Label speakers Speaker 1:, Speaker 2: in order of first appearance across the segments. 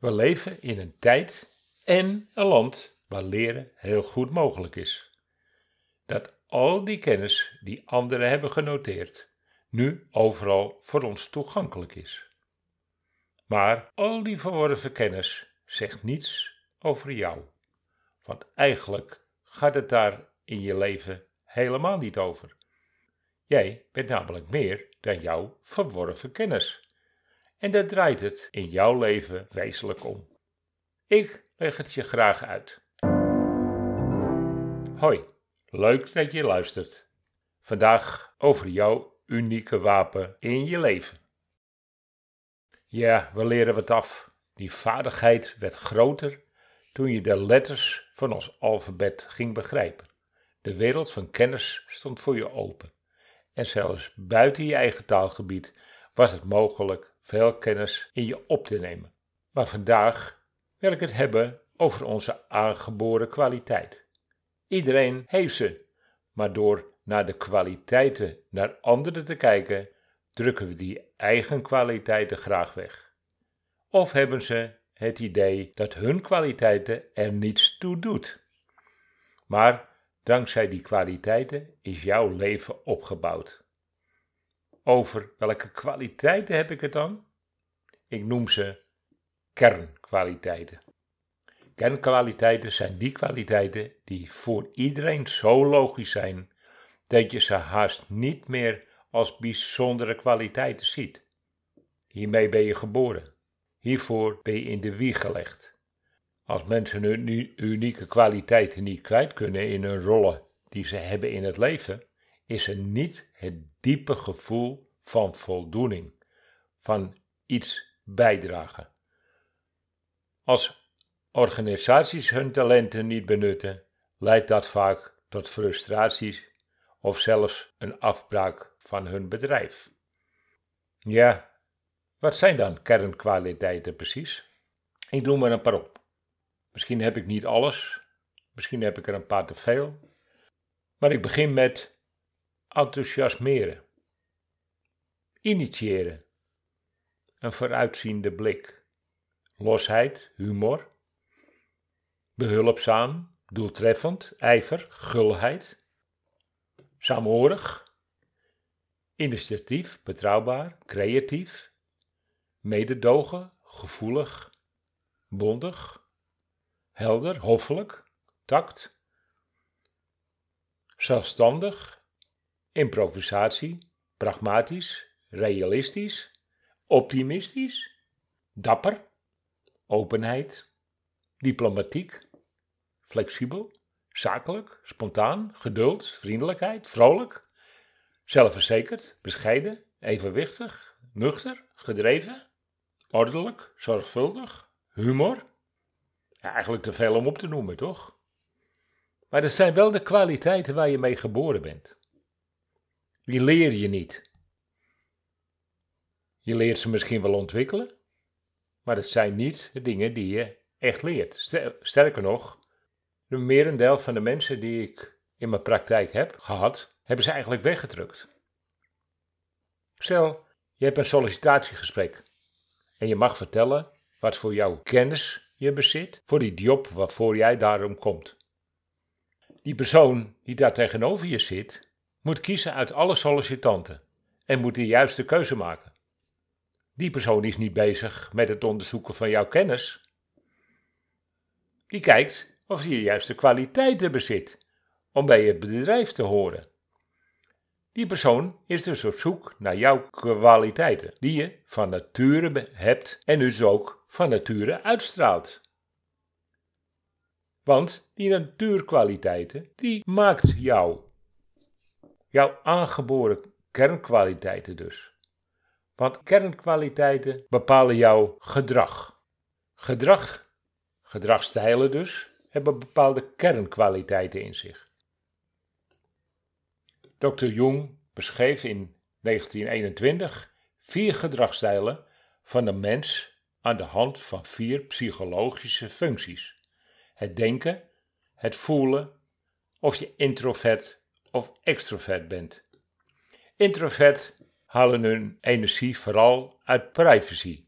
Speaker 1: We leven in een tijd en een land waar leren heel goed mogelijk is. Dat al die kennis die anderen hebben genoteerd, nu overal voor ons toegankelijk is. Maar al die verworven kennis zegt niets over jou. Want eigenlijk gaat het daar in je leven helemaal niet over. Jij bent namelijk meer dan jouw verworven kennis. En daar draait het in jouw leven wezenlijk om. Ik leg het je graag uit. Hoi, leuk dat je luistert. Vandaag over jouw unieke wapen in je leven. Ja, we leren wat af. Die vaardigheid werd groter toen je de letters van ons alfabet ging begrijpen. De wereld van kennis stond voor je open. En zelfs buiten je eigen taalgebied was het mogelijk veel kennis in je op te nemen. Maar vandaag wil ik het hebben over onze aangeboren kwaliteit. Iedereen heeft ze, maar door naar de kwaliteiten naar anderen te kijken, drukken we die eigen kwaliteiten graag weg. Of hebben ze het idee dat hun kwaliteiten er niets toe doet. Maar dankzij die kwaliteiten is jouw leven opgebouwd. Over welke kwaliteiten heb ik het dan? Ik noem ze kernkwaliteiten. Kernkwaliteiten zijn die kwaliteiten die voor iedereen zo logisch zijn dat je ze haast niet meer als bijzondere kwaliteiten ziet. Hiermee ben je geboren. Hiervoor ben je in de wieg gelegd. Als mensen hun unieke kwaliteiten niet kwijt kunnen in hun rollen die ze hebben in het leven, is er niet het diepe gevoel van voldoening, van iets bijdragen. Als organisaties hun talenten niet benutten, leidt dat vaak tot frustraties of zelfs een afbraak van hun bedrijf. Ja, wat zijn dan kernkwaliteiten precies? Ik noem er een paar op. Misschien heb ik niet alles, misschien heb ik er een paar te veel, maar ik begin met enthousiasmeren, initiëren, een vooruitziende blik, losheid, humor, behulpzaam, doeltreffend, ijver, gulheid, saamhorig, initiatief, betrouwbaar, creatief, mededogen, gevoelig, bondig, helder, hoffelijk, tact, zelfstandig, improvisatie, pragmatisch, realistisch, optimistisch, dapper, openheid, diplomatiek, flexibel, zakelijk, spontaan, geduld, vriendelijkheid, vrolijk, zelfverzekerd, bescheiden, evenwichtig, nuchter, gedreven, ordelijk, zorgvuldig, humor. Ja, eigenlijk te veel om op te noemen, toch? Maar dat zijn wel de kwaliteiten waar je mee geboren bent. Die leer je niet. Je leert ze misschien wel ontwikkelen, maar het zijn niet de dingen die je echt leert. Sterker nog, de merendeel van de mensen die ik in mijn praktijk heb gehad, hebben ze eigenlijk weggedrukt. Stel, je hebt een sollicitatiegesprek en je mag vertellen wat voor jouw kennis je bezit voor die job waarvoor jij daarom komt. Die persoon die daar tegenover je zit, moet kiezen uit alle sollicitanten en moet de juiste keuze maken. Die persoon is niet bezig met het onderzoeken van jouw kennis. Die kijkt of je de juiste kwaliteiten bezit om bij het bedrijf te horen. Die persoon is dus op zoek naar jouw kwaliteiten, die je van nature hebt en dus ook van nature uitstraalt. Want die natuurkwaliteiten, die maakt jou. Jouw aangeboren kernkwaliteiten dus. Want kernkwaliteiten bepalen jouw gedrag. Gedrag, gedragstijlen dus, hebben bepaalde kernkwaliteiten in zich. Dr. Jung beschreef in 1921 vier gedragsstijlen van de mens aan de hand van vier psychologische functies: het denken, het voelen, of je introvert of extrovert bent. Introvert halen hun energie vooral uit privacy,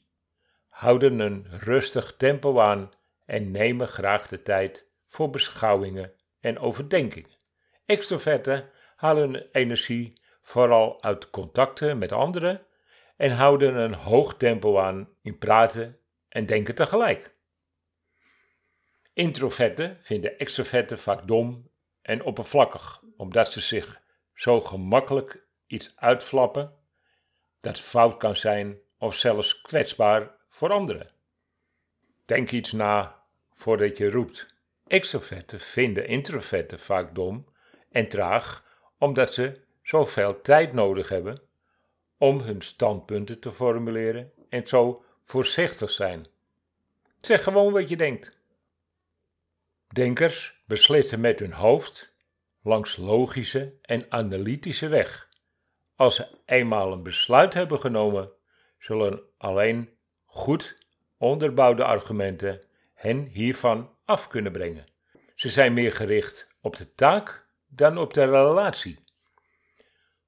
Speaker 1: houden een rustig tempo aan en nemen graag de tijd voor beschouwingen en overdenkingen. Extroverten halen energie vooral uit contacten met anderen en houden een hoog tempo aan in praten en denken tegelijk. Introverten vinden extroverten vaak dom en oppervlakkig, omdat ze zich zo gemakkelijk iets uitflappen dat fout kan zijn of zelfs kwetsbaar voor anderen. Denk iets na voordat je roept. Extroverten vinden introverten vaak dom en traag, omdat ze zoveel tijd nodig hebben om hun standpunten te formuleren en zo voorzichtig zijn. Zeg gewoon wat je denkt. Denkers beslissen met hun hoofd langs logische en analytische weg. Als ze eenmaal een besluit hebben genomen, zullen alleen goed onderbouwde argumenten hen hiervan af kunnen brengen. Ze zijn meer gericht op de taak dan op de relatie.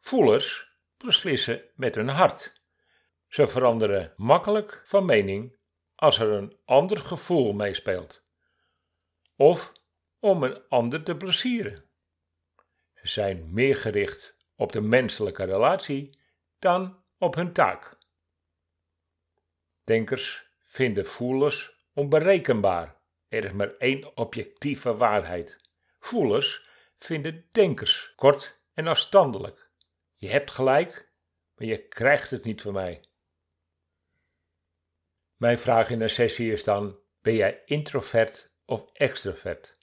Speaker 1: Voelers beslissen met hun hart. Ze veranderen makkelijk van mening als er een ander gevoel meespeelt. Of om een ander te plezieren. Zijn meer gericht op de menselijke relatie dan op hun taak. Denkers vinden voelers onberekenbaar. Er is maar één objectieve waarheid. Voelers vinden denkers kort en afstandelijk. Je hebt gelijk, maar je krijgt het niet van mij. Mijn vraag in een sessie is dan: ben jij introvert of extrovert?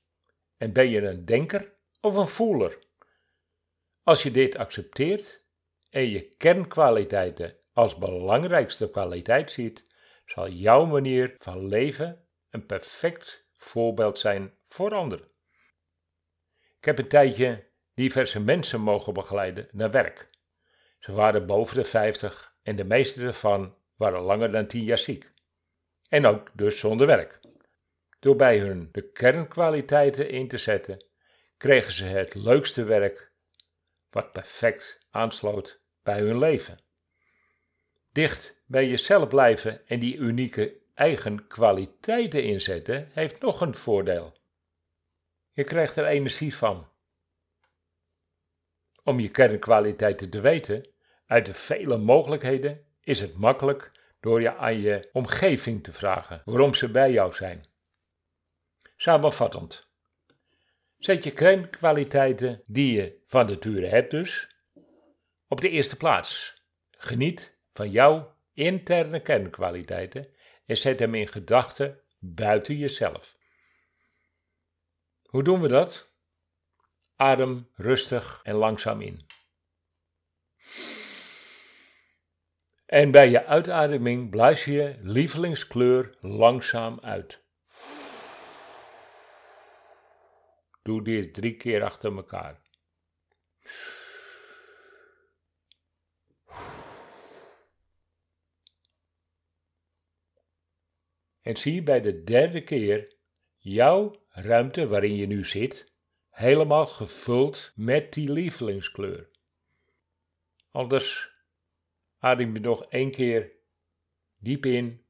Speaker 1: En ben je een denker of een voeler? Als je dit accepteert en je kernkwaliteiten als belangrijkste kwaliteit ziet, zal jouw manier van leven een perfect voorbeeld zijn voor anderen. Ik heb een tijdje diverse mensen mogen begeleiden naar werk. Ze waren boven de 50 en de meeste ervan waren langer dan 10 jaar ziek. En ook dus zonder werk. Door bij hun de kernkwaliteiten in te zetten, kregen ze het leukste werk wat perfect aansloot bij hun leven. Dicht bij jezelf blijven en die unieke eigen kwaliteiten inzetten heeft nog een voordeel. Je krijgt er energie van. Om je kernkwaliteiten te weten, uit de vele mogelijkheden, is het makkelijk door je aan je omgeving te vragen waarom ze bij jou zijn. Samenvattend. Zet je kernkwaliteiten die je van nature hebt dus op de eerste plaats. Geniet van jouw interne kernkwaliteiten en zet hem in gedachten buiten jezelf. Hoe doen we dat? Adem rustig en langzaam in. En bij je uitademing blaas je lievelingskleur langzaam uit. Doe dit drie keer achter elkaar. En zie bij de derde keer jouw ruimte waarin je nu zit helemaal gevuld met die lievelingskleur. Anders adem je nog één keer diep in.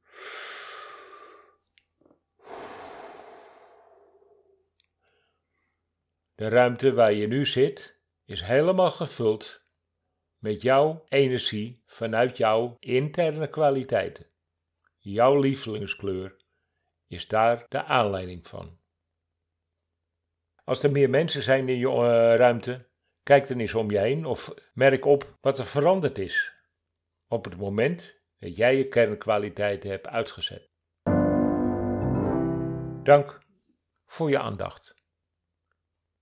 Speaker 1: De ruimte waar je nu zit is helemaal gevuld met jouw energie vanuit jouw interne kwaliteiten. Jouw lievelingskleur is daar de aanleiding van. Als er meer mensen zijn in je uh, ruimte, kijk dan eens om je heen of merk op wat er veranderd is op het moment dat jij je kernkwaliteiten hebt uitgezet. Dank voor je aandacht.